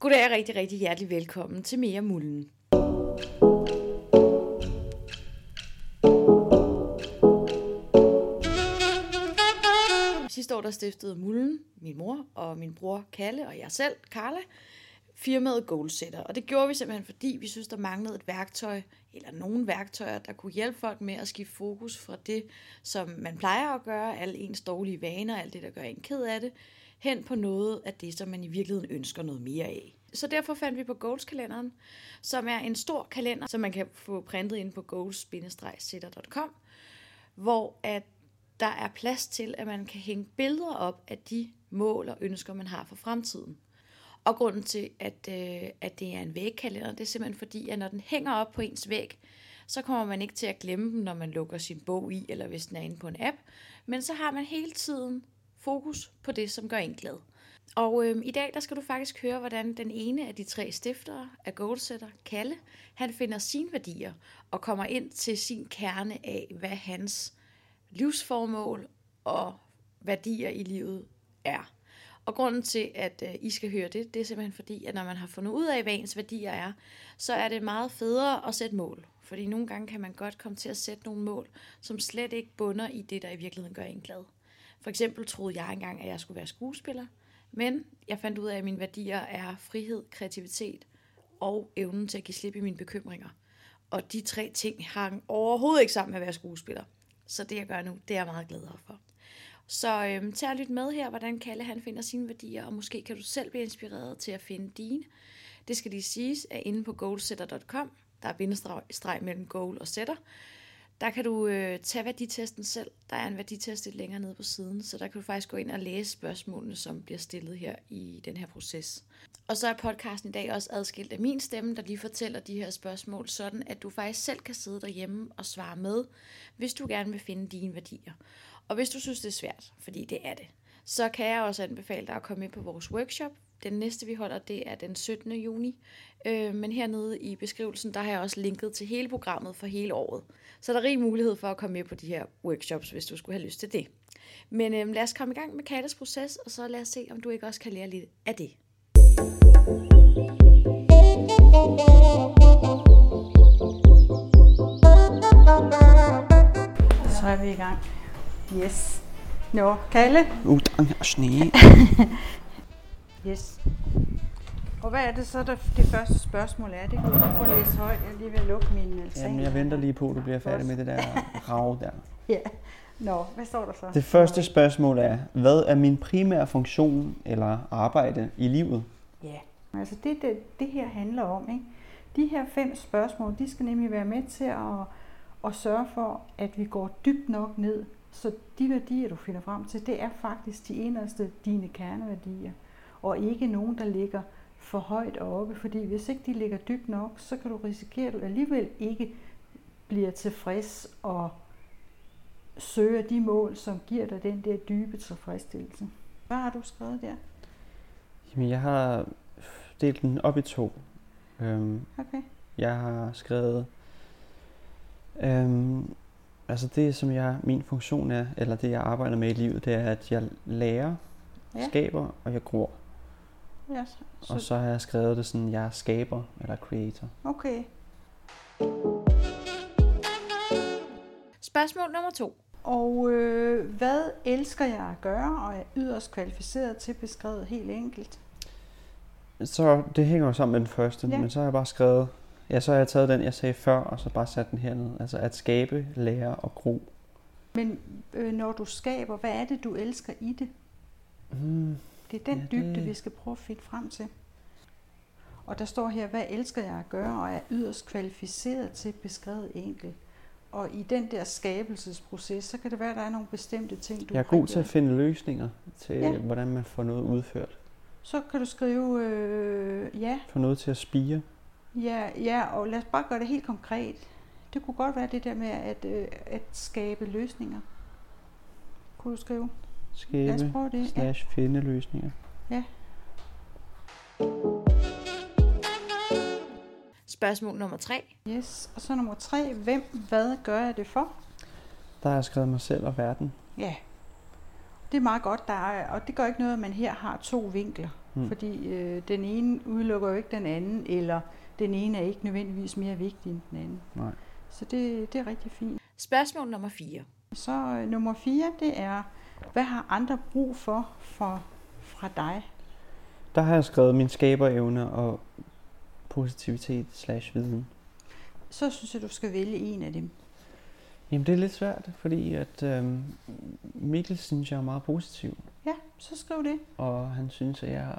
Goddag og rigtig, rigtig hjertelig velkommen til Mere Mullen. Sidste år der stiftede Mullen, min mor og min bror Kalle og jeg selv, Karla, firmaet Goalsetter. Og det gjorde vi simpelthen, fordi vi synes, der manglede et værktøj, eller nogle værktøjer, der kunne hjælpe folk med at skifte fokus fra det, som man plejer at gøre, alle ens dårlige vaner, alt det, der gør en ked af det, hen på noget af det, som man i virkeligheden ønsker noget mere af. Så derfor fandt vi på Goals-kalenderen, som er en stor kalender, som man kan få printet ind på goals-sitter.com, hvor at der er plads til, at man kan hænge billeder op af de mål og ønsker, man har for fremtiden. Og grunden til, at, øh, at det er en vægkalender, det er simpelthen fordi, at når den hænger op på ens væg, så kommer man ikke til at glemme den, når man lukker sin bog i, eller hvis den er inde på en app. Men så har man hele tiden fokus på det, som gør en glad. Og øh, i dag der skal du faktisk høre, hvordan den ene af de tre stiftere af Goalsetter, Kalle, han finder sine værdier og kommer ind til sin kerne af, hvad hans livsformål og værdier i livet er. Og grunden til, at øh, I skal høre det, det er simpelthen fordi, at når man har fundet ud af, hvad ens værdier er, så er det meget federe at sætte mål. Fordi nogle gange kan man godt komme til at sætte nogle mål, som slet ikke bunder i det, der i virkeligheden gør en glad. For eksempel troede jeg engang, at jeg skulle være skuespiller, men jeg fandt ud af, at mine værdier er frihed, kreativitet og evnen til at give slip i mine bekymringer. Og de tre ting hang overhovedet ikke sammen med at være skuespiller. Så det, jeg gør nu, det er jeg meget glad for. Så øhm, tag og lyt med her, hvordan Kalle han finder sine værdier, og måske kan du selv blive inspireret til at finde dine. Det skal lige siges, at inde på goalsetter.com, der er bindestreg mellem goal og setter, der kan du øh, tage værditesten selv. Der er en værditest lidt længere nede på siden, så der kan du faktisk gå ind og læse spørgsmålene, som bliver stillet her i den her proces. Og så er podcasten i dag også adskilt af min stemme, der lige fortæller de her spørgsmål, sådan at du faktisk selv kan sidde derhjemme og svare med, hvis du gerne vil finde dine værdier. Og hvis du synes, det er svært, fordi det er det, så kan jeg også anbefale dig at komme ind på vores workshop. Den næste, vi holder, det er den 17. juni. Øh, men hernede i beskrivelsen, der har jeg også linket til hele programmet for hele året. Så der er rig mulighed for at komme med på de her workshops, hvis du skulle have lyst til det. Men øh, lad os komme i gang med Kattes proces, og så lad os se, om du ikke også kan lære lidt af det. Så er vi i gang. Yes. Nå, Kalle. Uh, der er sne. Yes. Og hvad er det så, der det første spørgsmål er? Det kan du prøve at læse højt. Jeg er lige ved at lukke min altan. Jamen, jeg venter lige på, at du bliver færdig med det der rav der. Ja. Nå, hvad står der så? Det første spørgsmål er, hvad er min primære funktion eller arbejde i livet? Ja, altså det, det, det her handler om, ikke? De her fem spørgsmål, de skal nemlig være med til at, at sørge for, at vi går dybt nok ned. Så de værdier, du finder frem til, det er faktisk de inderste dine kerneværdier. Og ikke nogen, der ligger for højt oppe, fordi hvis ikke de ligger dybt nok, så kan du risikere, at du alligevel ikke bliver tilfreds og søger de mål, som giver dig den der dybe tilfredsstillelse. Hvad har du skrevet der? Jamen, jeg har delt den op i to. Øhm, Okay. jeg har skrevet, øhm, altså det som jeg, min funktion er, eller det jeg arbejder med i livet, det er, at jeg lærer, Ja. skaber og jeg gror. Ja, så, Og så har jeg skrevet det sådan, jeg er skaber eller creator. Okay. Spørgsmål nummer to. Og øh, hvad elsker jeg at gøre, og er yderst kvalificeret til beskrevet helt enkelt? Så det hænger jo sammen med den første, Ja. men så har jeg bare skrevet, ja, så har jeg taget den, jeg sagde før, og så bare sat den herned. Altså at skabe, lære og gro. Men øh, når du skaber, hvad er det, du elsker i det? Hmm. Det er den Ja, dybde, det- vi skal prøve at finde frem til. Og der står her, hvad elsker jeg at gøre, og er yderst kvalificeret til beskrevet enkelt. Og i den der skabelsesproces, så kan det være, at der er nogle bestemte ting, du Jeg er god til at finde løsninger til, ja. hvordan man får noget udført. Så kan du skrive, øh, ja, Få noget til at spire. ja, ja, og lad os bare gøre det helt konkret. Det kunne godt være det der med at, øh, at skabe løsninger. Kunne du skrive? Skabe, det. Ja. slash finde løsninger. Spørgsmål nummer tre. Yes. Og så nummer tre. Hvem, hvad gør jeg det for? Der har jeg skrevet mig selv og verden. Ja. Det er meget godt, der er, og det gør ikke noget, at man her har to vinkler. Mm. Fordi øh, den ene udelukker jo ikke den anden, eller den ene er ikke nødvendigvis mere vigtig end den anden. Nej. Så det, det er rigtig fint. Spørgsmål nummer 4. Så øh, nummer 4, det er, hvad har andre brug for, for fra dig? Der har jeg skrevet min skaberevne og positivitet slash viden. Så synes jeg, du skal vælge en af dem. Jamen det er lidt svært, fordi at øhm, Mikkel synes jeg er meget positiv. Ja, så skriv det. Og han synes, at jeg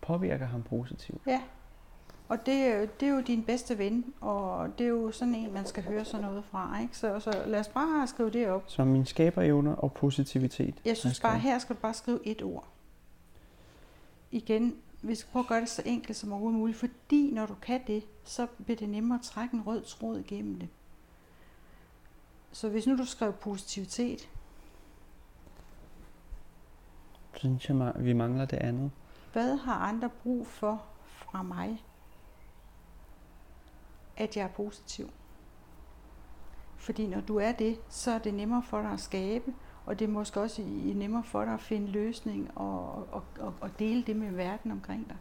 påvirker ham positivt. Ja, og det, er jo- det er jo din bedste ven, og det er jo sådan en, man skal høre sådan noget fra. Ikke? Så, så lad os bare skrive det op. Så min skaberevner og positivitet. Jeg synes bare, her skal du bare skrive et ord. Igen, vi skal prøve at gøre det så enkelt som overhovedet muligt, fordi når du kan det, så bliver det nemmere at trække en rød tråd igennem det. Så hvis nu du skrev positivitet, Synes jeg, vi mangler det andet. hvad har andre brug for fra mig? At jeg er positiv. Fordi når du er det, så er det nemmere for dig at skabe, og det er måske også nemmere for dig at finde løsning og, og, og, og dele det med verden omkring dig.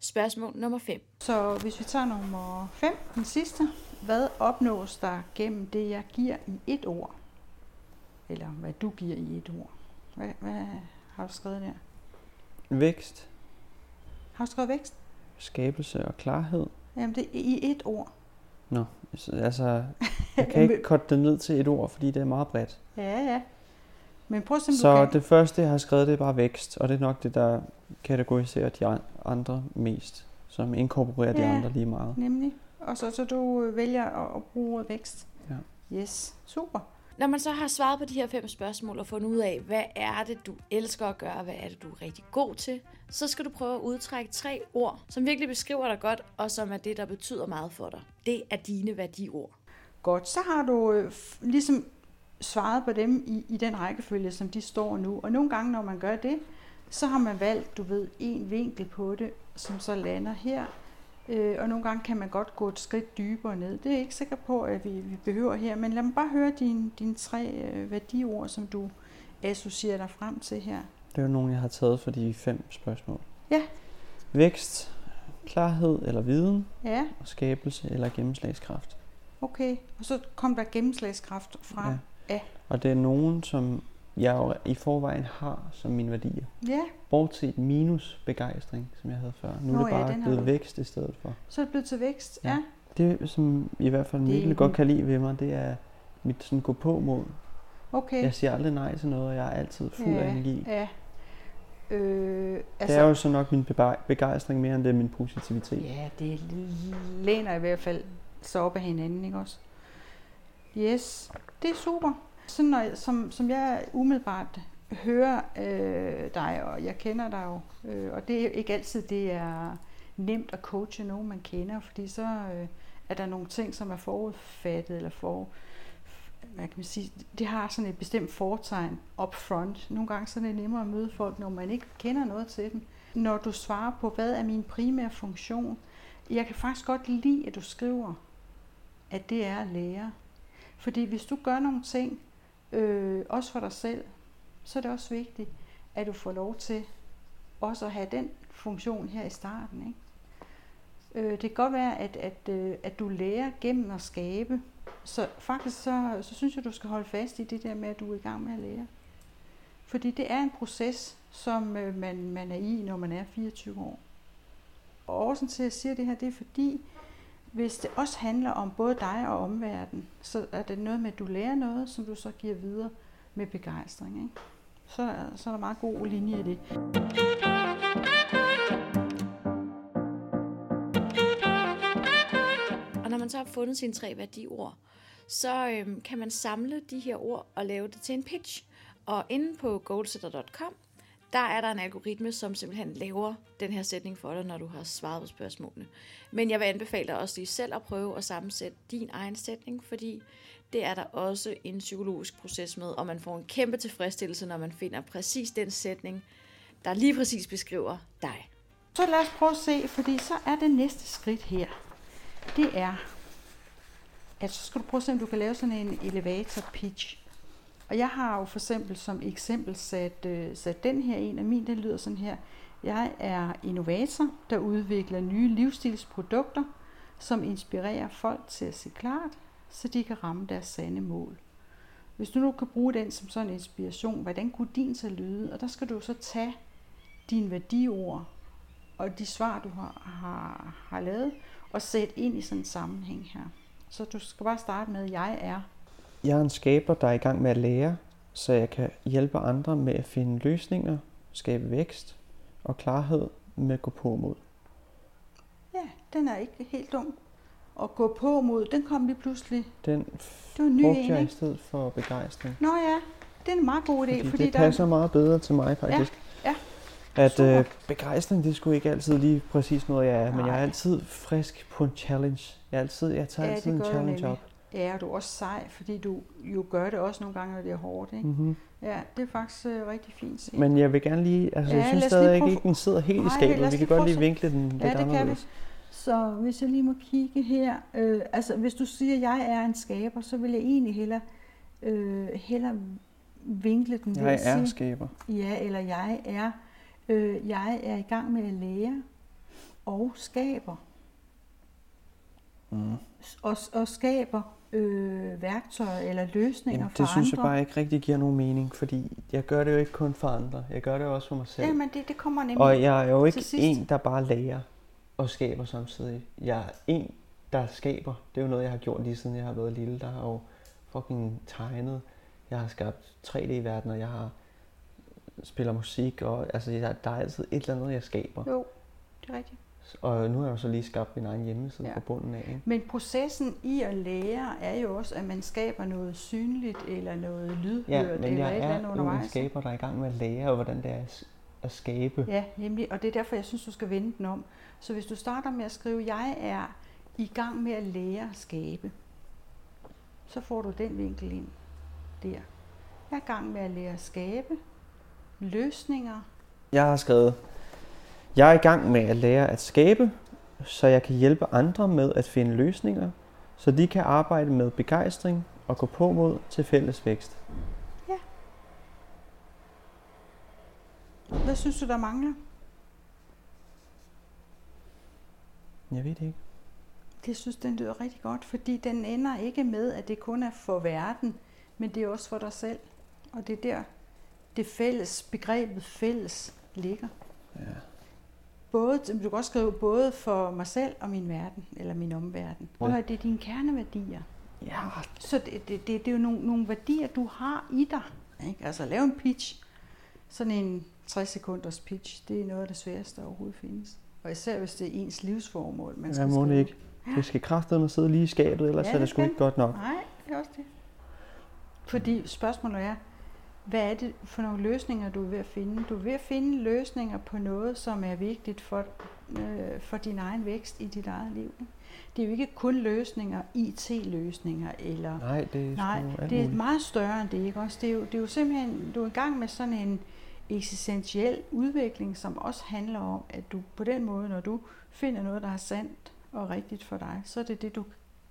Spørgsmål nummer 5. Så hvis vi tager nummer 5, den sidste. Hvad opnås der gennem det, jeg giver i et ord? Eller hvad du giver i et ord? Hvad, hvad har du skrevet der? Vækst, Har du skrevet vækst? skabelse og klarhed. Jamen, det er i et ord. Nå, så- altså, jeg kan ikke korte det ned til et ord, fordi det er meget bredt. Ja, ja. Men prøv simpelthen, Så kan. det første, jeg har skrevet, det er bare vækst, og det er nok det, der kategoriserer de an- andre mest, som inkorporerer de Ja. andre lige meget. Nemlig. Og så, så du vælger at, at bruge vækst. Ja. Yes, super. Når man så har svaret på de her fem spørgsmål og fundet ud af, hvad er det, du elsker at gøre, hvad er det, du er rigtig god til, så skal du prøve at udtrække tre ord, som virkelig beskriver dig godt, og som er det, der betyder meget for dig. Det er dine værdiord. Godt, så har du øh, ligesom svaret på dem i, i den rækkefølge, som de står nu. Og nogle gange, når man gør det, så har man valgt, du ved, en vinkel på det, som så lander her. Øh, og nogle gange kan man godt gå et skridt dybere ned. Det er jeg ikke sikker på, at vi, vi behøver her, men lad mig bare høre dine, dine tre øh, værdiord, som du associerer dig frem til her. Det er jo nogle, jeg har taget for de fem spørgsmål. Ja. Vækst, klarhed eller viden, Ja, og skabelse eller gennemslagskraft. okay. Og så kom der gennemslagskraft fra. Ja. Ja. Og det er nogen, som jeg jo i forvejen har som mine værdier. ja, Bortset minus begejstring, som jeg havde før. Nu Nå er det ja, bare har blevet du. vækst i stedet for. så er det blevet til vækst. Ja. Ja. Det, som i hvert fald Det Mikkel en- godt kan lide ved mig, det er mit sådan gå på mod. Okay. Jeg siger aldrig nej til noget, og jeg er altid fuld ja, af energi. Ja. Øh, Altså, det er jo så nok min begejstring mere, end det er min positivitet. Ja, det læner i hvert fald så op af hinanden, ikke også? Yes, det er super. Sådan når, som, som jeg umiddelbart hører øh, dig, og jeg kender dig jo, øh, og det er ikke altid, det er nemt at coache nogen, man kender, fordi så øh, er der nogle ting, som er forudfattet, eller for, hvad kan man sige, det har sådan et bestemt fortegn up front. Nogle gange så er det nemmere at møde folk, når man ikke kender noget til dem. Når du svarer på, hvad er min primære funktion, jeg kan faktisk godt lide, at du skriver, at det er at lære. Fordi hvis du gør nogle ting, øh, også for dig selv, så er det også vigtigt, at du får lov til også at have den funktion her i starten. Ikke? Øh, det kan godt være, at, at, øh, at du lærer gennem at skabe. Så faktisk så, så synes jeg, du skal holde fast i det der med, at du er i gang med at lære. Fordi det er en proces, som øh, man, man er i, når man er 24 år. Og årsagen til, at jeg siger det her, det er fordi, hvis det også handler om både dig og omverdenen, så er det noget med, at du lærer noget, som du så giver videre med begejstring. Ikke? Så, er- så er der meget god linje i det. Og når man så har fundet sine tre værdiord, så øhm, kan man samle de her ord og lave det til en pitch. Og inde på goalsetter.com, der er der en algoritme, som simpelthen laver den her sætning for dig, når du har svaret på spørgsmålene. Men jeg vil anbefale dig også lige selv at prøve at sammensætte din egen sætning, fordi det er der også en psykologisk proces med, og man får en kæmpe tilfredsstillelse, når man finder præcis den sætning, der lige præcis beskriver dig. Så lad os prøve at se, fordi så er det næste skridt her. Det er, at så skal du prøve at se, om du kan lave sådan en elevator pitch. Og jeg har jo for eksempel som eksempel sat, øh, sat den her en af min, den lyder sådan her. Jeg er innovator, der udvikler nye livsstilsprodukter, som inspirerer folk til at se klart, så de kan ramme deres sande mål. Hvis du nu kan bruge den som sådan en inspiration, hvordan kunne din så lyde? Og der skal du så tage dine værdiord og de svar, du har, har, har lavet, og sætte ind i sådan en sammenhæng her. Så du skal bare starte med, at jeg er. Jeg er en skaber, der er i gang med at lære, så jeg kan hjælpe andre med at finde løsninger, skabe vækst og klarhed med at gå på mod. Ja, den er ikke helt dum. Og gå på mod, den kom lige pludselig. Den Det var ny brugte en, jeg i stedet for begejstring. Nå ja, det er en meget god idé. Fordi, fordi det der, passer meget bedre til mig faktisk. ja. At Super. øh, begejstring, det sgu ikke altid lige præcis noget, jeg er. Men jeg er Nej. altid frisk på en challenge. Jeg, er altid, jeg tager Ja, altid en challenge op. Ja, og du er også sej, fordi du jo gør det også nogle gange, når det er hårdt. Ikke? Mm-hmm. Ja, det er faktisk øh, rigtig fint set. Men jeg vil gerne lige, altså Ja, jeg synes stadig prøve- ikke, den sidder helt Nej, i skabet. Vi kan godt lige vinkle den lidt Ja, det kan vi. anderledes. Så hvis jeg lige må kigge her. Øh, altså, hvis du siger, at jeg er en skaber, så vil jeg egentlig hellere, øh, hellere vinkle den Jeg er sige, skaber. ja, eller jeg er, øh, jeg er i gang med at lære og skaber. Mm. Og, og skaber øh, værktøjer eller løsninger Jamen, for det synes andre. jeg bare ikke rigtig giver nogen mening, fordi jeg gør det jo ikke kun for andre. Jeg gør det også for mig selv. Jamen, det, det kommer nemlig. Og jeg er jo ikke en, der bare lærer og skaber samtidig. Jeg er en, der skaber. Det er jo noget, jeg har gjort lige siden jeg har været lille. Der har jo fucking tegnet. Jeg har skabt 3D-verdener. Jeg har spiller musik. Og, altså, jeg, der er altid et eller andet, jeg skaber. Jo, det er rigtigt. Og nu har jeg jo så lige skabt min egen hjemmeside Ja. ja. fra bunden af. Ikke? Men processen i at lære er jo også, at man skaber noget synligt, eller noget lydhørt, Ja, men eller jeg et eller er andet undervejs. skaber, der er i gang med at lære, og hvordan det er at skabe. Ja, nemlig. Og det er derfor, jeg synes, du skal vende den om. Så hvis du starter med at skrive, jeg er i gang med at lære at skabe, så får du den vinkel ind der. Jeg er i gang med at lære at skabe løsninger. Jeg har skrevet, jeg er i gang med at lære at skabe, så jeg kan hjælpe andre med at finde løsninger, så de kan arbejde med begejstring og gå på mod til fælles vækst. Hvad synes du, der mangler? Jeg ved det ikke. Det synes den lyder rigtig godt, fordi den ender ikke med, at det kun er for verden, men det er også for dig selv. Og det er der, det fælles, begrebet fælles ligger. Ja. Både, du kan også skrive både for mig selv og min verden, eller min omverden. Prøv at det er dine kerneværdier. Ja, Så det, det, det, det er jo nogle, nogle værdier, du har i dig. Ikke? Altså lave en pitch, sådan en 60 sekunders pitch, det er noget af det sværeste, der overhovedet findes. Og især hvis det er ens livsformål, man skal jeg må det skrive. ikke. Det skal kraftedeme sidde lige i skabet, ellers Ja, ja, er det det sgu ikke godt nok. Nej, det er også det. Fordi spørgsmålet er, hvad er det for nogle løsninger, du er ved at finde? Du er ved at finde løsninger på noget, som er vigtigt for, øh, for din egen vækst i dit eget liv. ikke? Det er jo ikke kun løsninger, IT-løsninger, eller... Nej, det er Nej, det er meget større end det, ikke også? Det er jo, det er jo simpelthen, du er i gang med sådan en eksistentiel udvikling, som også handler om, at du på den måde, når du finder noget, der er sandt og rigtigt for dig, så er det det, du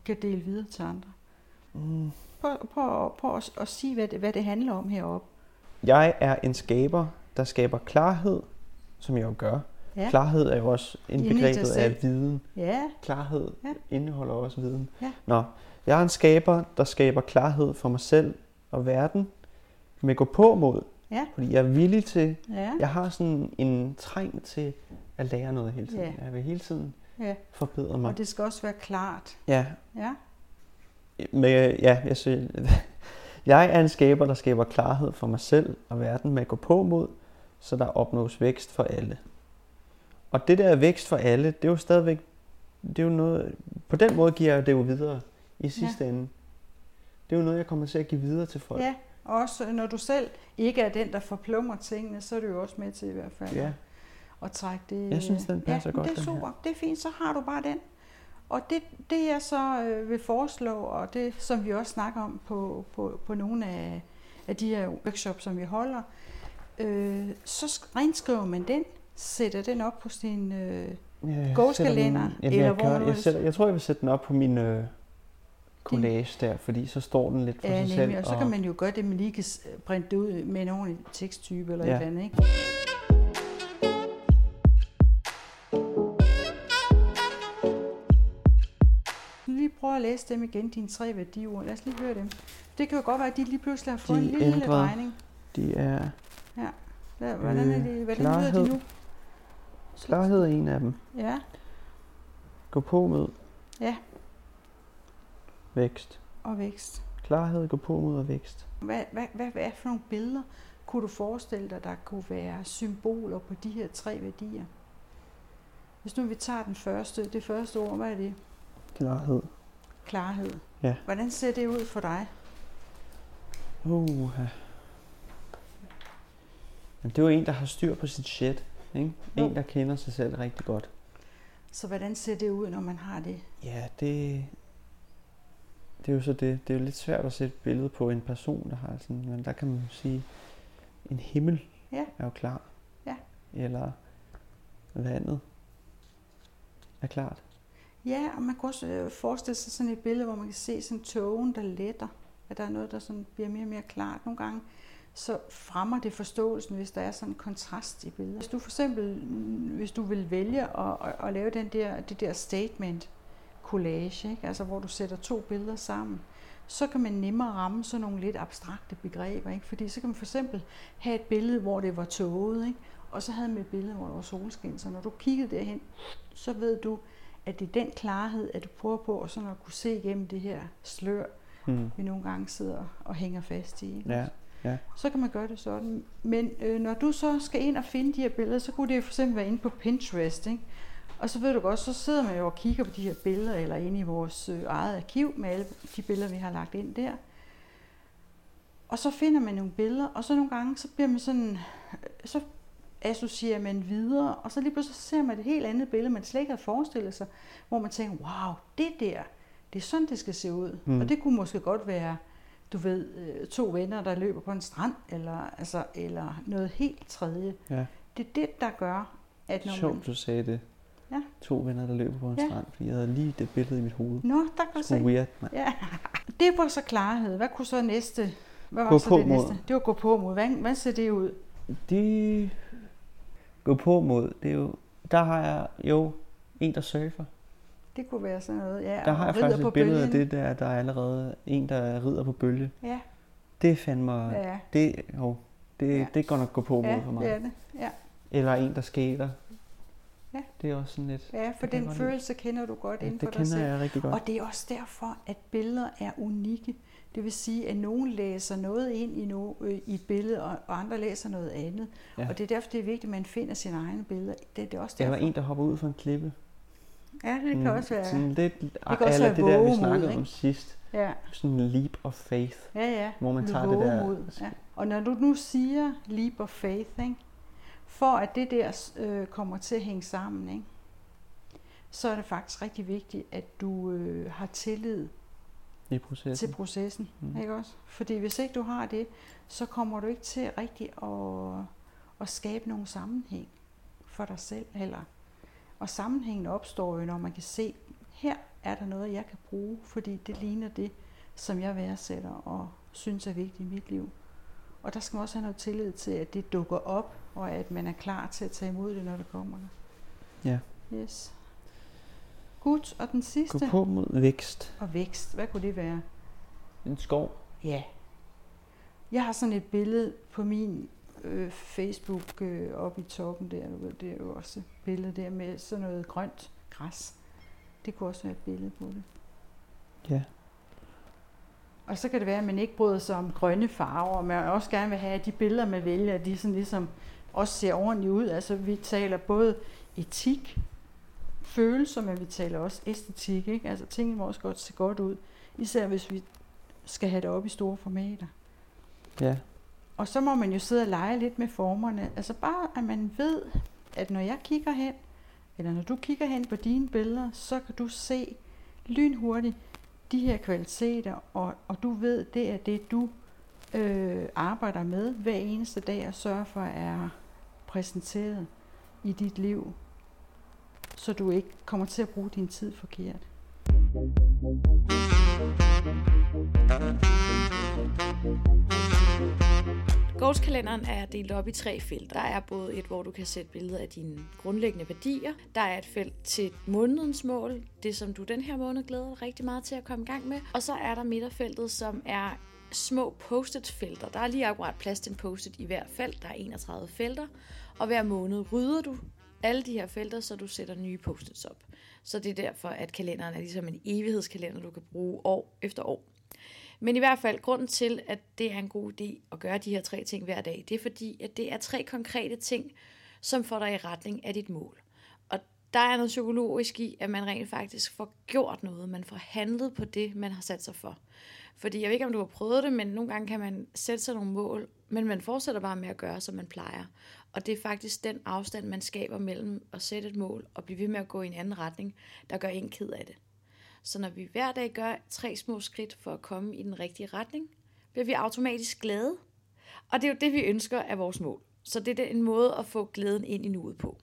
kan dele videre til andre. Mm. Prøv, prøv, prøv at, at sige, hvad det, hvad det handler om heroppe. Jeg er en skaber, der skaber klarhed, som jeg jo gør. Ja. Klarhed er jo også indbegrebet af viden. Ja, Klarhed ja. indeholder også viden. Ja. Nå, jeg er en skaber, der skaber klarhed for mig selv og verden med gå på mod. Ja. Fordi jeg er villig til, ja, jeg har sådan en træng til at lære noget hele tiden. Ja. Jeg vil hele tiden ja. forbedre mig. Og det skal også være klart. Ja, Ja, med, ja jeg, siger, jeg er en skaber, der skaber klarhed for mig selv og verden med at gå på mod, så der opnås vækst for alle. Og det der vækst for alle, det er jo stadigvæk, det er jo noget, på den måde giver jeg det jo videre i sidste ja. ende. Det er jo noget, jeg kommer til at give videre til folk. ja. Og også når du selv ikke er den, der forplummer tingene, så er du jo også med til i hvert fald Ja. at trække det. Jeg synes, den passer ja, godt, det er super. Det er fint, så har du bare den. Og det, det jeg så øh, vil foreslå, og det som vi også snakker om på, på, på nogle af, af de her workshops, som vi holder, øh, så sk- renskriver man den, sætter den op på sin... Øh, Jeg Jamen, eller jeg, hvor jeg, sætter, jeg tror, jeg vil sætte den op på min, øh, collage der, fordi så står den lidt for Ja, sig nemlig, selv. og så kan man jo gøre det, man lige kan printe ud med en ordentlig teksttype eller ja. et eller andet, ikke? Prøve at læse dem igen, dine tre værdiord. Lad os lige høre dem. Det kan jo godt være, at de lige pludselig har fået De en lille, lille ændrede. drejning. De er, Hvad, hvordan er de, hvordan lyder klarhed. de nu? klarhed er en af dem. Ja, Gå på med. Ja. Vækst. og vækst. Klarhed, gå på mod og vækst. Hvad, hvad, hvad, hvad for nogle billeder kunne du forestille dig, der kunne være symboler på de her tre værdier? Hvis nu vi tager den første, det første ord, hvad er det? Klarhed. Klarhed. Ja. Hvordan ser det ud for dig? Uh, Men det er jo en, der har styr på sit shit. Ikke? Jo. En, der kender sig selv rigtig godt. Så hvordan ser det ud, når man har det? Ja, det, det er jo så det. Det er jo lidt svært at sætte et billede på en person, der har sådan, men der kan man jo sige, en himmel Ja. er jo klar. Ja. Eller vandet er klart. Ja, og man kan også øh, forestille sig sådan et billede, hvor man kan se sådan togen, der letter. At der er noget, der sådan bliver mere og mere klart nogle gange. Så fremmer det forståelsen, hvis der er sådan en kontrast i billedet. Hvis du for eksempel, mm, hvis du vil vælge at, at, at lave den der, det der statement collage, ikke? altså hvor du sætter to billeder sammen, så kan man nemmere ramme sådan nogle lidt abstrakte begreber. Ikke? Fordi så kan man for eksempel have et billede, hvor det var tåget, ikke? og så havde man et billede, hvor der var solskin. Så når du kiggede derhen, så ved du, at det er den klarhed, at du prøver på at, sådan at kunne se igennem det her slør, Hmm. vi nogle gange sidder og hænger fast i. ikke? Ja, ja. Så kan man gøre det sådan. Men øh, når du så skal ind og finde de her billeder, så kunne det jo for eksempel være inde på Pinterest, ikke? Og så ved du godt, så sidder man jo og kigger på de her billeder, eller inde i vores øh, eget arkiv med alle de billeder, vi har lagt ind der. Og så finder man nogle billeder, og så nogle gange, så bliver man sådan, så associerer man videre, og så lige pludselig ser man et helt andet billede, man slet ikke havde forestillet sig, hvor man tænker, wow, det der, det er sådan, det skal se ud. Mm. Og det kunne måske godt være, du ved, øh, to venner, der løber på en strand, eller, altså, eller noget helt tredje. ja. Det er det, der gør, at når man... Sjovt, du sagde det. Ja. To venner, der løber på en Ja. strand, fordi jeg havde lige det billede i mit hoved. Nå, der kan du se. weird, mand. Ja, det var så klarhed. Hvad kunne så næste? Hvad var Gå så på det mod. næste? Det var gå på mod. Hvad, hvad ser det ud? Det gå på mod, det er jo, der har jeg jo en, der surfer. Det kunne være sådan noget. Ja, Der har jeg faktisk et billede af bølgen. det der, der er allerede en, der rider på bølge. Ja, Det fandme, ja, det, jo, det, Ja. det går nok gå på mod ja, for mig. det er det. Ja, Eller en, der skater. Ja. Det er også sådan lidt, ja for Det den følelse kender du godt ja, inden det for dig kender selv. jeg rigtig godt. Og det er også derfor, at billeder er unikke. Det vil sige, at nogen læser noget ind i, no, øh, i et billede, og, og andre læser noget andet. Ja. Og det er derfor, det er vigtigt, at man finder sine egne billeder. Det, det er også derfor. en, der hopper ud fra en klippe. Ja, det kan Sådan- også være. Sådan lidt, kan også eller være det der, vi snakkede ikke? om sidst. Ja, Sådan en leap of faith. ja, ja. Hvor man tager det der- Ja. Og når du nu siger leap of faith, ikke? for at det der øh, kommer til at hænge sammen, ikke? så er det faktisk rigtig vigtigt, at du øh, har tillid i processen. til processen. Mm. Ikke også? Fordi hvis ikke du har det, så kommer du ikke til rigtig at, at skabe nogen sammenhæng for dig selv heller. Og sammenhængen opstår jo, når man kan se, her er der noget, jeg kan bruge, fordi det ligner det, som jeg værdsætter og synes er vigtigt i mit liv. Og der skal man også have noget tillid til, at det dukker op, og at man er klar til at tage imod det, når det kommer. Ja. Yes. Godt, og den Gå sidste. på mod vækst. Og vækst, hvad kunne det være? En skov. Ja. Jeg har sådan et billede på min øh, Facebook øh, oppe i toppen der. Du ved, det er jo også et billede der med sådan noget grønt græs. Det kunne også være et billede på det. Ja. Og så kan det være, at man ikke bryder sig om grønne farver, og man også gerne vil have, at de billeder, man vælger, de sådan ligesom også ser ordentligt ud. Altså vi taler både etik, følelser, men vi taler også æstetik. Ikke? Altså tingene må også godt se godt ud, især hvis vi skal have det op i store formater. Ja. Og så må man jo sidde og lege lidt med formerne. Altså bare, at man ved, at når jeg kigger hen, eller når du kigger hen på dine billeder, så kan du se lynhurtigt de her kvaliteter, og, og du ved, det er det, du øh, arbejder med hver eneste dag og sørger for er præsenteret i dit liv, så du ikke kommer til at bruge din tid forkert. Goalskalenderen er delt op i tre felter. Der er både et, hvor du kan sætte billeder af dine grundlæggende værdier. Der er et felt til månedens mål, det som du den her måned glæder dig rigtig meget til at komme i gang med. Og så er der midterfeltet, som er små post-it-felter. Der er lige akkurat plads til en post-it i hver felt. Der er 31 felter, og hver måned rydder du alle de her felter, så du sætter nye post-its op. Så det er derfor, at kalenderen er ligesom en evighedskalender, du kan bruge år efter år. Men i hvert fald, grunden til, at det er en god idé at gøre de her tre ting hver dag, det er fordi, at det er tre konkrete ting, som får dig i retning af dit mål. Og der er noget psykologisk i, at man rent faktisk får gjort noget. Man får handlet på det, man har sat sig for. Fordi jeg ved ikke, om du har prøvet det, men nogle gange kan man sætte sig nogle mål, men man fortsætter bare med at gøre, som man plejer. Og det er faktisk den afstand, man skaber mellem at sætte et mål og blive ved med at gå i en anden retning, der gør en ked af det. Så når vi hver dag gør tre små skridt for at komme i den rigtige retning, bliver vi automatisk glade. Og det er jo det, vi ønsker af vores mål. Så det er en måde at få glæden ind i nuet på.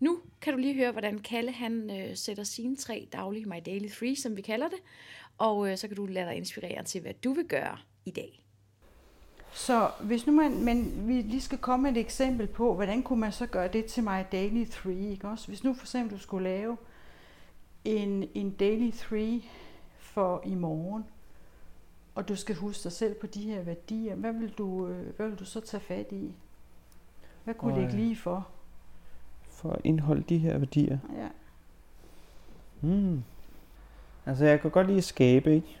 Nu kan du lige høre, hvordan Kalle han øh, sætter sine tre daglige My Daily Three, som vi kalder det. Og øh, så kan du lade dig inspirere til, hvad du vil gøre i dag. Så hvis nu man, men vi lige skal komme med et eksempel på, hvordan kunne man så gøre det til My Daily Three, ikke også? Hvis nu for eksempel du skulle lave en, en daily three for i morgen, og du skal huske dig selv på de her værdier, hvad vil du, øh, hvad vil du så tage fat i? Hvad kunne det ikke lige for? For at indeholde de her værdier? Ja. Mm. Altså, jeg kan godt lide at skabe, ikke?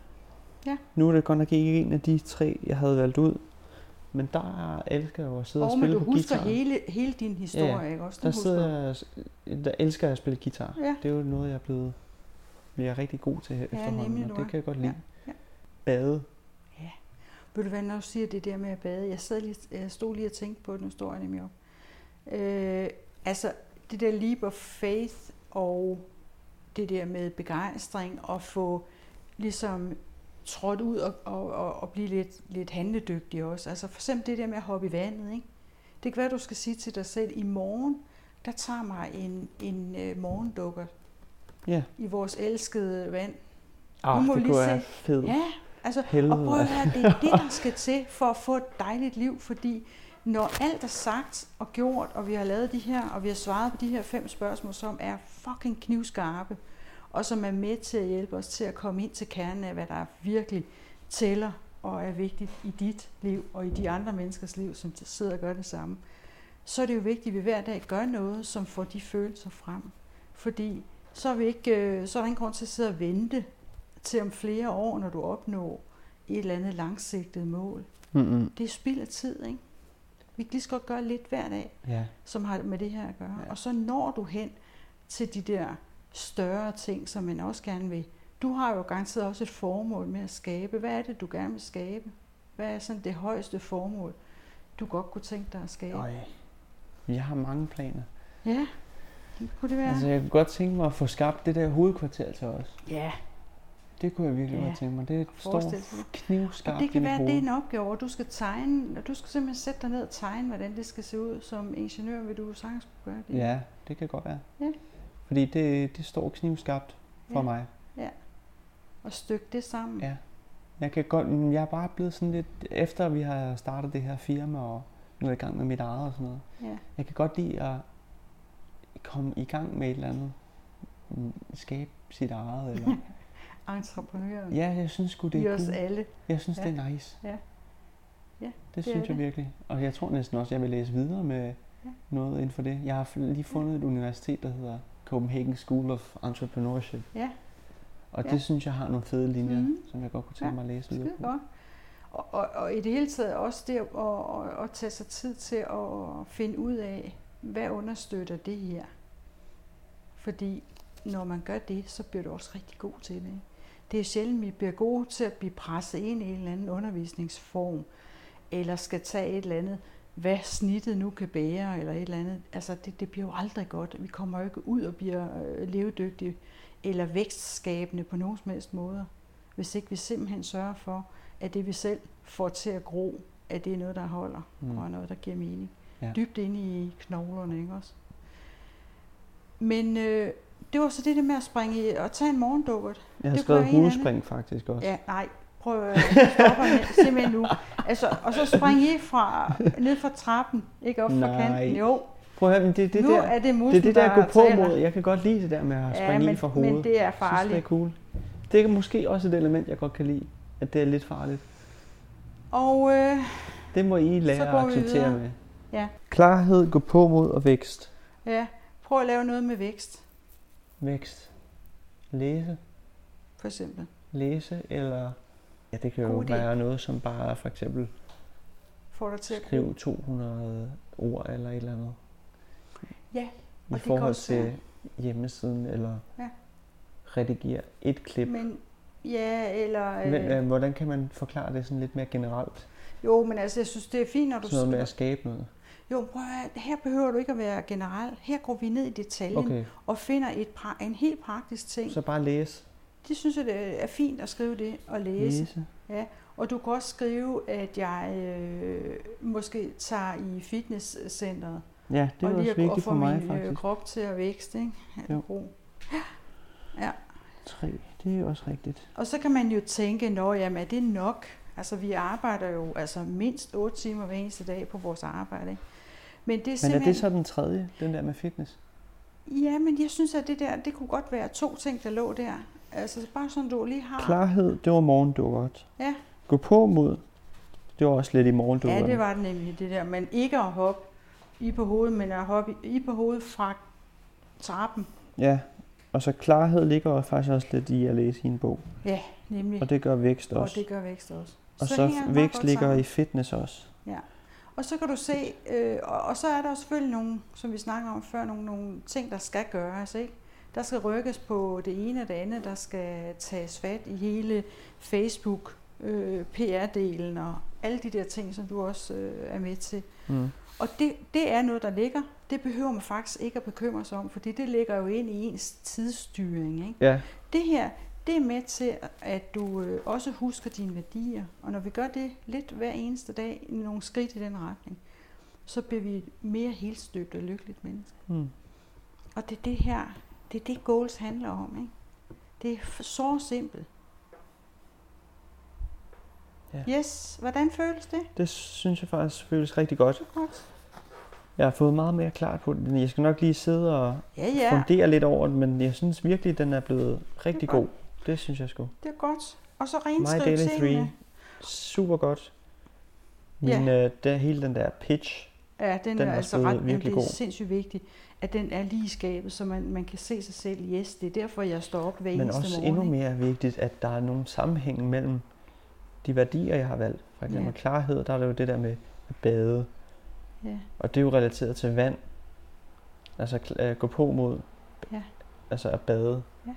Ja. Nu er det godt nok ikke en af de tre, jeg havde valgt ud. Men der elsker jeg jo at sidde og, og spille men du på husker guitar. hele, hele din historie, Ja, ikke også? Du Der, husker- sidder jeg, der elsker jeg at spille guitar. Ja. Det er jo noget, jeg er blevet bliver rigtig god til efterhånden, nemlig, og du det kan jeg godt lide. Ja, ja. Bade. Ved du hvad, når du siger det der med at bade, jeg, sad lige, jeg stod lige og tænkte på det, nu står jeg nemlig op. Øh, altså, det der leap of faith og det der med begejstring og få ligesom trådt ud og, og, og, og blive lidt, lidt handledygtig også. Altså for eksempel det der med at hoppe i vandet, ikke? Det kan være, du skal sige til dig selv, i morgen, der tager mig en, en øh, morgendukker Ja. i vores elskede vand. Ah, må det lige kunne være fedt. Ja, altså, Helvede. og prøv at høre, det er det, der skal til for at få et dejligt liv, fordi når alt er sagt og gjort, og vi har lavet de her, og vi har svaret på de her fem spørgsmål, som er fucking knivskarpe, og som er med til at hjælpe os til at komme ind til kernen af, hvad der virkelig tæller og er vigtigt i dit liv og i de andre menneskers liv, som sidder og gør det samme, så er det jo vigtigt, at vi hver dag gør noget, som får de følelser frem. Fordi så er, vi ikke, øh, så er der ingen grund til at sidde og vente til om flere år, når du opnår et eller andet langsigtet mål. Mm-mm. Det er spild af tid, ikke? Vi kan lige så godt gøre lidt hver dag, Ja. som har med det her at gøre. Ja. Og så når du hen til de der større ting, som man også gerne vil. Du har jo garanteret også et formål med at skabe. Hvad er det, du gerne vil skabe? Hvad er sådan det højeste formål, du godt kunne tænke dig at skabe? Øj. Jeg har mange planer. Ja, kunne det være? Altså, jeg kunne godt tænke mig at få skabt det der hovedkvarter til os. ja, Det kunne jeg virkelig Ja. godt tænke mig. Det står Forestil dig. knivskarpt og det kan være, at det er en opgave, og du skal tegne, og du skal simpelthen sætte dig ned og tegne, hvordan det skal se ud. Som ingeniør vil du sagtens kunne gøre det. Ja, det kan godt være. Ja. Fordi det, det står knivskarpt for Ja. mig. Og stykke det sammen. Ja. Jeg kan godt, jeg er bare blevet sådan lidt, efter vi har startet det her firma, og nu er jeg i gang med mit eget og sådan noget. ja. Jeg kan godt lide at komme i gang med et eller andet. Skabe sit eget. Eller. Entreprenøren ja, jeg synes sgu, det i er os cool. alle. Jeg synes, Ja. det er nice. Ja. Ja, det, det synes jeg det. virkelig. Og jeg tror næsten også, jeg vil læse videre med Ja. noget inden for det. Jeg har lige fundet et universitet, der hedder Copenhagen School of Entrepreneurship. Ja, Og Ja. det synes jeg har nogle fede linjer, Mhm. som jeg godt kunne tænke Ja, mig at læse videre på. godt. Og, og, og i det hele taget også det at, at, at, tage sig tid til at finde ud af, hvad understøtter det her. Fordi når man gør det, så bliver du også rigtig god til det. Det er sjældent, vi bliver gode til at blive presset ind i en eller anden undervisningsform, eller skal tage et eller andet, hvad snittet nu kan bære, eller et eller andet. Altså, det, det bliver jo aldrig godt. Vi kommer jo ikke ud og bliver øh, levedygtige eller vækstskabende på nogen som helst måder, hvis ikke vi simpelthen sørger for, at det vi selv får til at gro, at det er noget, der holder, Mm. og noget, der giver mening. Ja. Dybt inde i knoglerne, ikke også? Men øh, det var så det der med at springe i og tage en morgendukkert. Jeg har Det skrevet hovedspring faktisk også. Ja, nej, prøv at stoppe simpelthen nu. Altså, og så springe i fra, ned fra trappen, ikke op fra Nej. kanten. Jo, Prøv at høre, men det, er det nu der, er det det musen, er det der gå på mod. Jeg kan godt lide det der med at Ja, springe men, i fra hovedet. men det er Jeg synes, det er farligt. cool. Det er måske også et element, jeg godt kan lide. At det er lidt farligt. Og øh, Det må I lære at acceptere med. Ja. Klarhed, gå på mod og vækst. ja, prøv at lave noget med vækst, Vækst. Læse. for eksempel. Læse, eller... Ja, det kan jo idé. være noget, som bare for eksempel Får dig til at skrive 200 ord eller et eller andet. Ja, I og det kan forhold også til hjemmesiden, eller Ja. redigere et klip. Men ja, eller... Men, Øh, øh, hvordan kan man forklare det sådan lidt mere generelt? jo, men altså, jeg synes, det er fint, når du... Sådan noget med at skabe noget. Jo, prøv at, her behøver du ikke at være generel. Her går vi ned i detaljen Okay, og finder et pra- en helt praktisk ting. så bare læse. Det synes jeg, det er fint at skrive det og læse. Læse. Og du kan også skrive, at jeg øh, måske tager i fitnesscenteret. Ja, det er og også at, vigtigt at for mig min øh, faktisk. krop til at vækste. Ikke? Have Jo. det ro. Tre, det er også rigtigt. Og så kan man jo tænke, nå jamen er det nok? Altså vi arbejder jo altså mindst 8 timer hver eneste dag på vores arbejde. Ikke? Men det er Men er simpelthen... det så den tredje, den der med fitness? Ja, men jeg synes, at det der, det kunne godt være to ting, der lå der. Altså bare sådan, du lige har... Klarhed, det var morgendukkert. Ja. Gå på mod, det var også lidt i Ja, morgendukkert. det var det nemlig det der. Men ikke at hoppe i på hovedet, men at hoppe i på hovedet fra trappen. Ja, og så klarhed ligger faktisk også lidt i at læse i en bog. Ja, nemlig. Og det gør vækst Og også. det gør vækst også. Og så, meget vækst ligger sammen. i fitness også. Og så kan du se, øh, og, og så er der selvfølgelig nogle, som vi snakker om før, nogle, nogle ting, der skal gøres. Ikke? Der skal rykkes på det ene og det andet, der skal tages fat i hele Facebook, øh, PR-delen og alle de der ting, som du også øh, er med til. Mm. Og det, det er noget, der ligger. Det behøver man faktisk ikke at bekymre sig om, fordi det ligger jo ind i ens tidsstyring. Ikke? Ja, Det her, det er med til, at du øh, også husker dine værdier. Og når vi gør det lidt hver eneste dag, i nogle skridt i den retning, så bliver vi mere helstøbt og lykkeligt menneske. mm. Og det er det her, det er det goals handler om. Ikke? Det er så simpelt. Ja. Yes, hvordan føles det? det synes jeg faktisk føles rigtig godt. Godt. Jeg har fået meget mere klart på det. Jeg skal nok lige sidde og Ja, ja, fundere lidt over det, men jeg synes virkelig, den er blevet rigtig Det er god. Det synes jeg sgu. det er godt. Og så My renskriv Daily tingene. 3. Super godt. Ja. Min, øh, der, hele den der pitch. Ja, den, Den er altså ret, virkelig virkelig det er god. sindssygt vigtigt, at den er lige i skabet, så man, man kan se sig selv. Yes, det er derfor, jeg står op hver Men eneste også morgen. endnu ikke? mere vigtigt, at der er nogle sammenhæng mellem de værdier, jeg har valgt. For eksempel Ja. klarhed, der er det jo det der med at bade. Ja. Og det er jo relateret til vand. Altså kl- øh, gå på mod, Ja. altså at bade. Ja.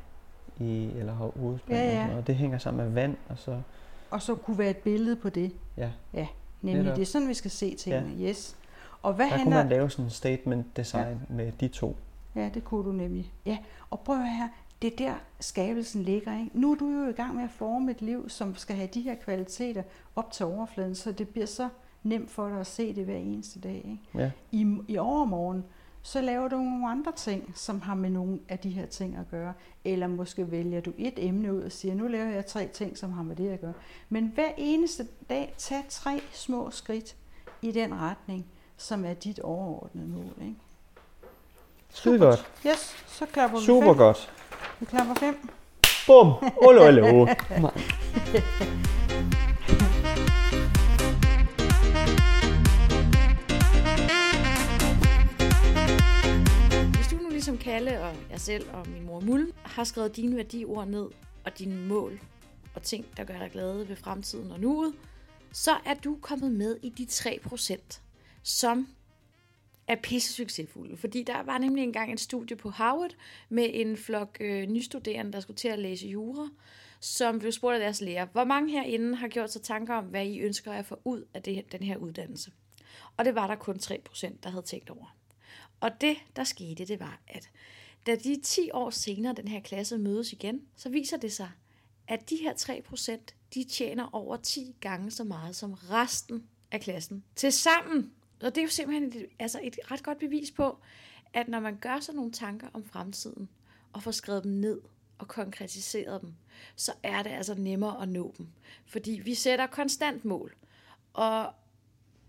I, eller have hovedspring Ja, og ja. sådan noget. Det hænger sammen med vand, og så... Og så kunne være et billede på det. Ja. Ja, nemlig Netop. det er sådan, vi skal se tingene. Ja. Yes. Og hvad Der kunne handler... man lave sådan en statement design ja. med de to. Ja, det kunne du nemlig. Ja, og prøv at her. Det er der, skabelsen ligger. Ikke? Nu er du jo i gang med at forme et liv, som skal have de her kvaliteter op til overfladen, så det bliver så nemt for dig at se det hver eneste dag. Ikke? Ja. I, I overmorgen, så laver du nogle andre ting, som har med nogle af de her ting at gøre. Eller måske vælger du et emne ud og siger, nu laver jeg tre ting, som har med det at gøre. Men hver eneste dag, tag tre små skridt i den retning, som er dit overordnede mål. Ikke? Skide godt. Yes, så klapper vi Super fem. godt. Vi klapper fem. Bum! Olo, olo. Hvis du nu ligesom Kalle og jeg selv og min mor Mul har skrevet dine værdiord ned og dine mål og ting, der gør dig glade ved fremtiden og nuet, så er du kommet med i de 3%, som er pisse succesfulde. Fordi der var nemlig engang en studie på Harvard med en flok øh, nystuderende, der skulle til at læse jura, som blev spurgt af deres lærer, hvor mange herinde har gjort sig tanker om, hvad I ønsker at få ud af det, den her uddannelse. Og det var der kun 3%, der havde tænkt over. Og det, der skete, det var, at da de 10 år senere den her klasse mødes igen, så viser det sig, at de her 3%, de tjener over 10 gange så meget som resten af klassen til sammen. Og det er jo simpelthen et, altså et ret godt bevis på, at når man gør sig nogle tanker om fremtiden, og får skrevet dem ned og konkretiseret dem, så er det altså nemmere at nå dem. Fordi vi sætter konstant mål, og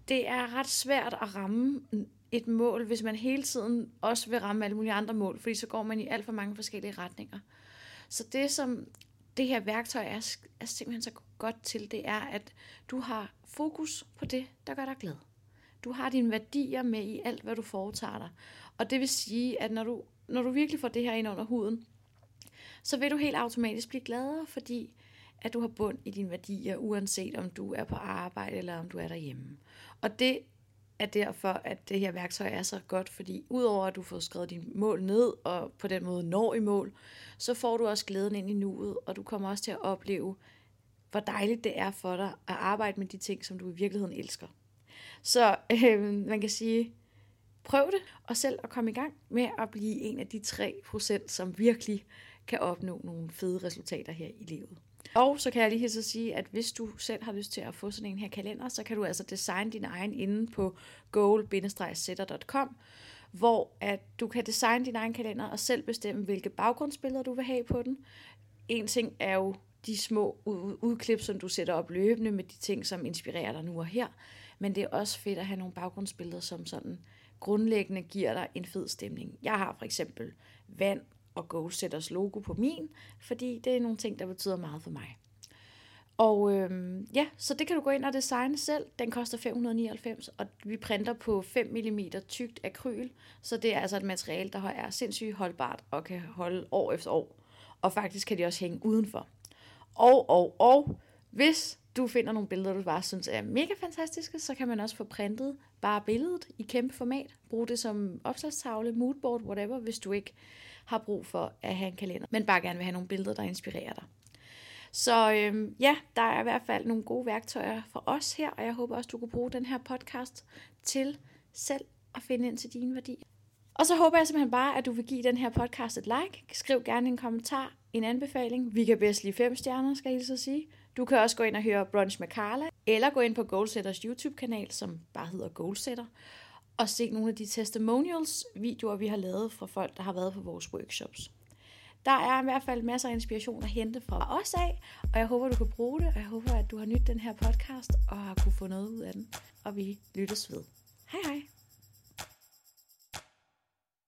det er ret svært at ramme et mål, hvis man hele tiden også vil ramme alle mulige andre mål, fordi så går man i alt for mange forskellige retninger. Så det, som det her værktøj er, er simpelthen så godt til, det er, at du har fokus på det, der gør dig glad. Du har dine værdier med i alt, hvad du foretager dig. Og det vil sige, at når du, når du virkelig får det her ind under huden, så vil du helt automatisk blive gladere, fordi at du har bund i dine værdier, uanset om du er på arbejde eller om du er derhjemme. Og det er derfor, at det her værktøj er så godt, fordi udover at du får skrevet dine mål ned, og på den måde når i mål, så får du også glæden ind i nuet, og du kommer også til at opleve, hvor dejligt det er for dig at arbejde med de ting, som du i virkeligheden elsker. Så øh, man kan sige, prøv det, og selv at komme i gang med at blive en af de 3%, som virkelig kan opnå nogle fede resultater her i livet. Og så kan jeg lige så sige, at hvis du selv har lyst til at få sådan en her kalender, så kan du altså designe din egen inde på goal-setter.com, hvor at du kan designe din egen kalender og selv bestemme, hvilke baggrundsbilleder du vil have på den. En ting er jo de små udklip, som du sætter op løbende med de ting, som inspirerer dig nu og her. Men det er også fedt at have nogle baggrundsbilleder, som sådan grundlæggende giver dig en fed stemning. Jeg har for eksempel vand og Goalsetters logo på min, fordi det er nogle ting, der betyder meget for mig. Og øhm, ja, så det kan du gå ind og designe selv. Den koster 599, og vi printer på 5 mm tykt akryl, så det er altså et materiale, der er sindssygt holdbart og kan holde år efter år. Og faktisk kan de også hænge udenfor. Og, og, og, hvis du finder nogle billeder, du bare synes er mega fantastiske, så kan man også få printet bare billedet i kæmpe format. Brug det som opslagstavle, moodboard, whatever, hvis du ikke har brug for at have en kalender, men bare gerne vil have nogle billeder, der inspirerer dig. Så øhm, ja, der er i hvert fald nogle gode værktøjer for os her, og jeg håber også, du kan bruge den her podcast til selv at finde ind til dine værdier. Og så håber jeg simpelthen bare, at du vil give den her podcast et like. Skriv gerne en kommentar, en anbefaling. Vi kan bedst lige fem stjerner, skal jeg så sige. Du kan også gå ind og høre Brunch med Carla, eller gå ind på Goalsetters YouTube-kanal, som bare hedder Goalsetter, og se nogle af de testimonials-videoer, vi har lavet fra folk, der har været på vores workshops. Der er i hvert fald masser af inspiration at hente fra os af, og jeg håber, du kan bruge det, og jeg håber, at du har nydt den her podcast og har kunne få noget ud af den. Og vi lyttes ved. Hej hej!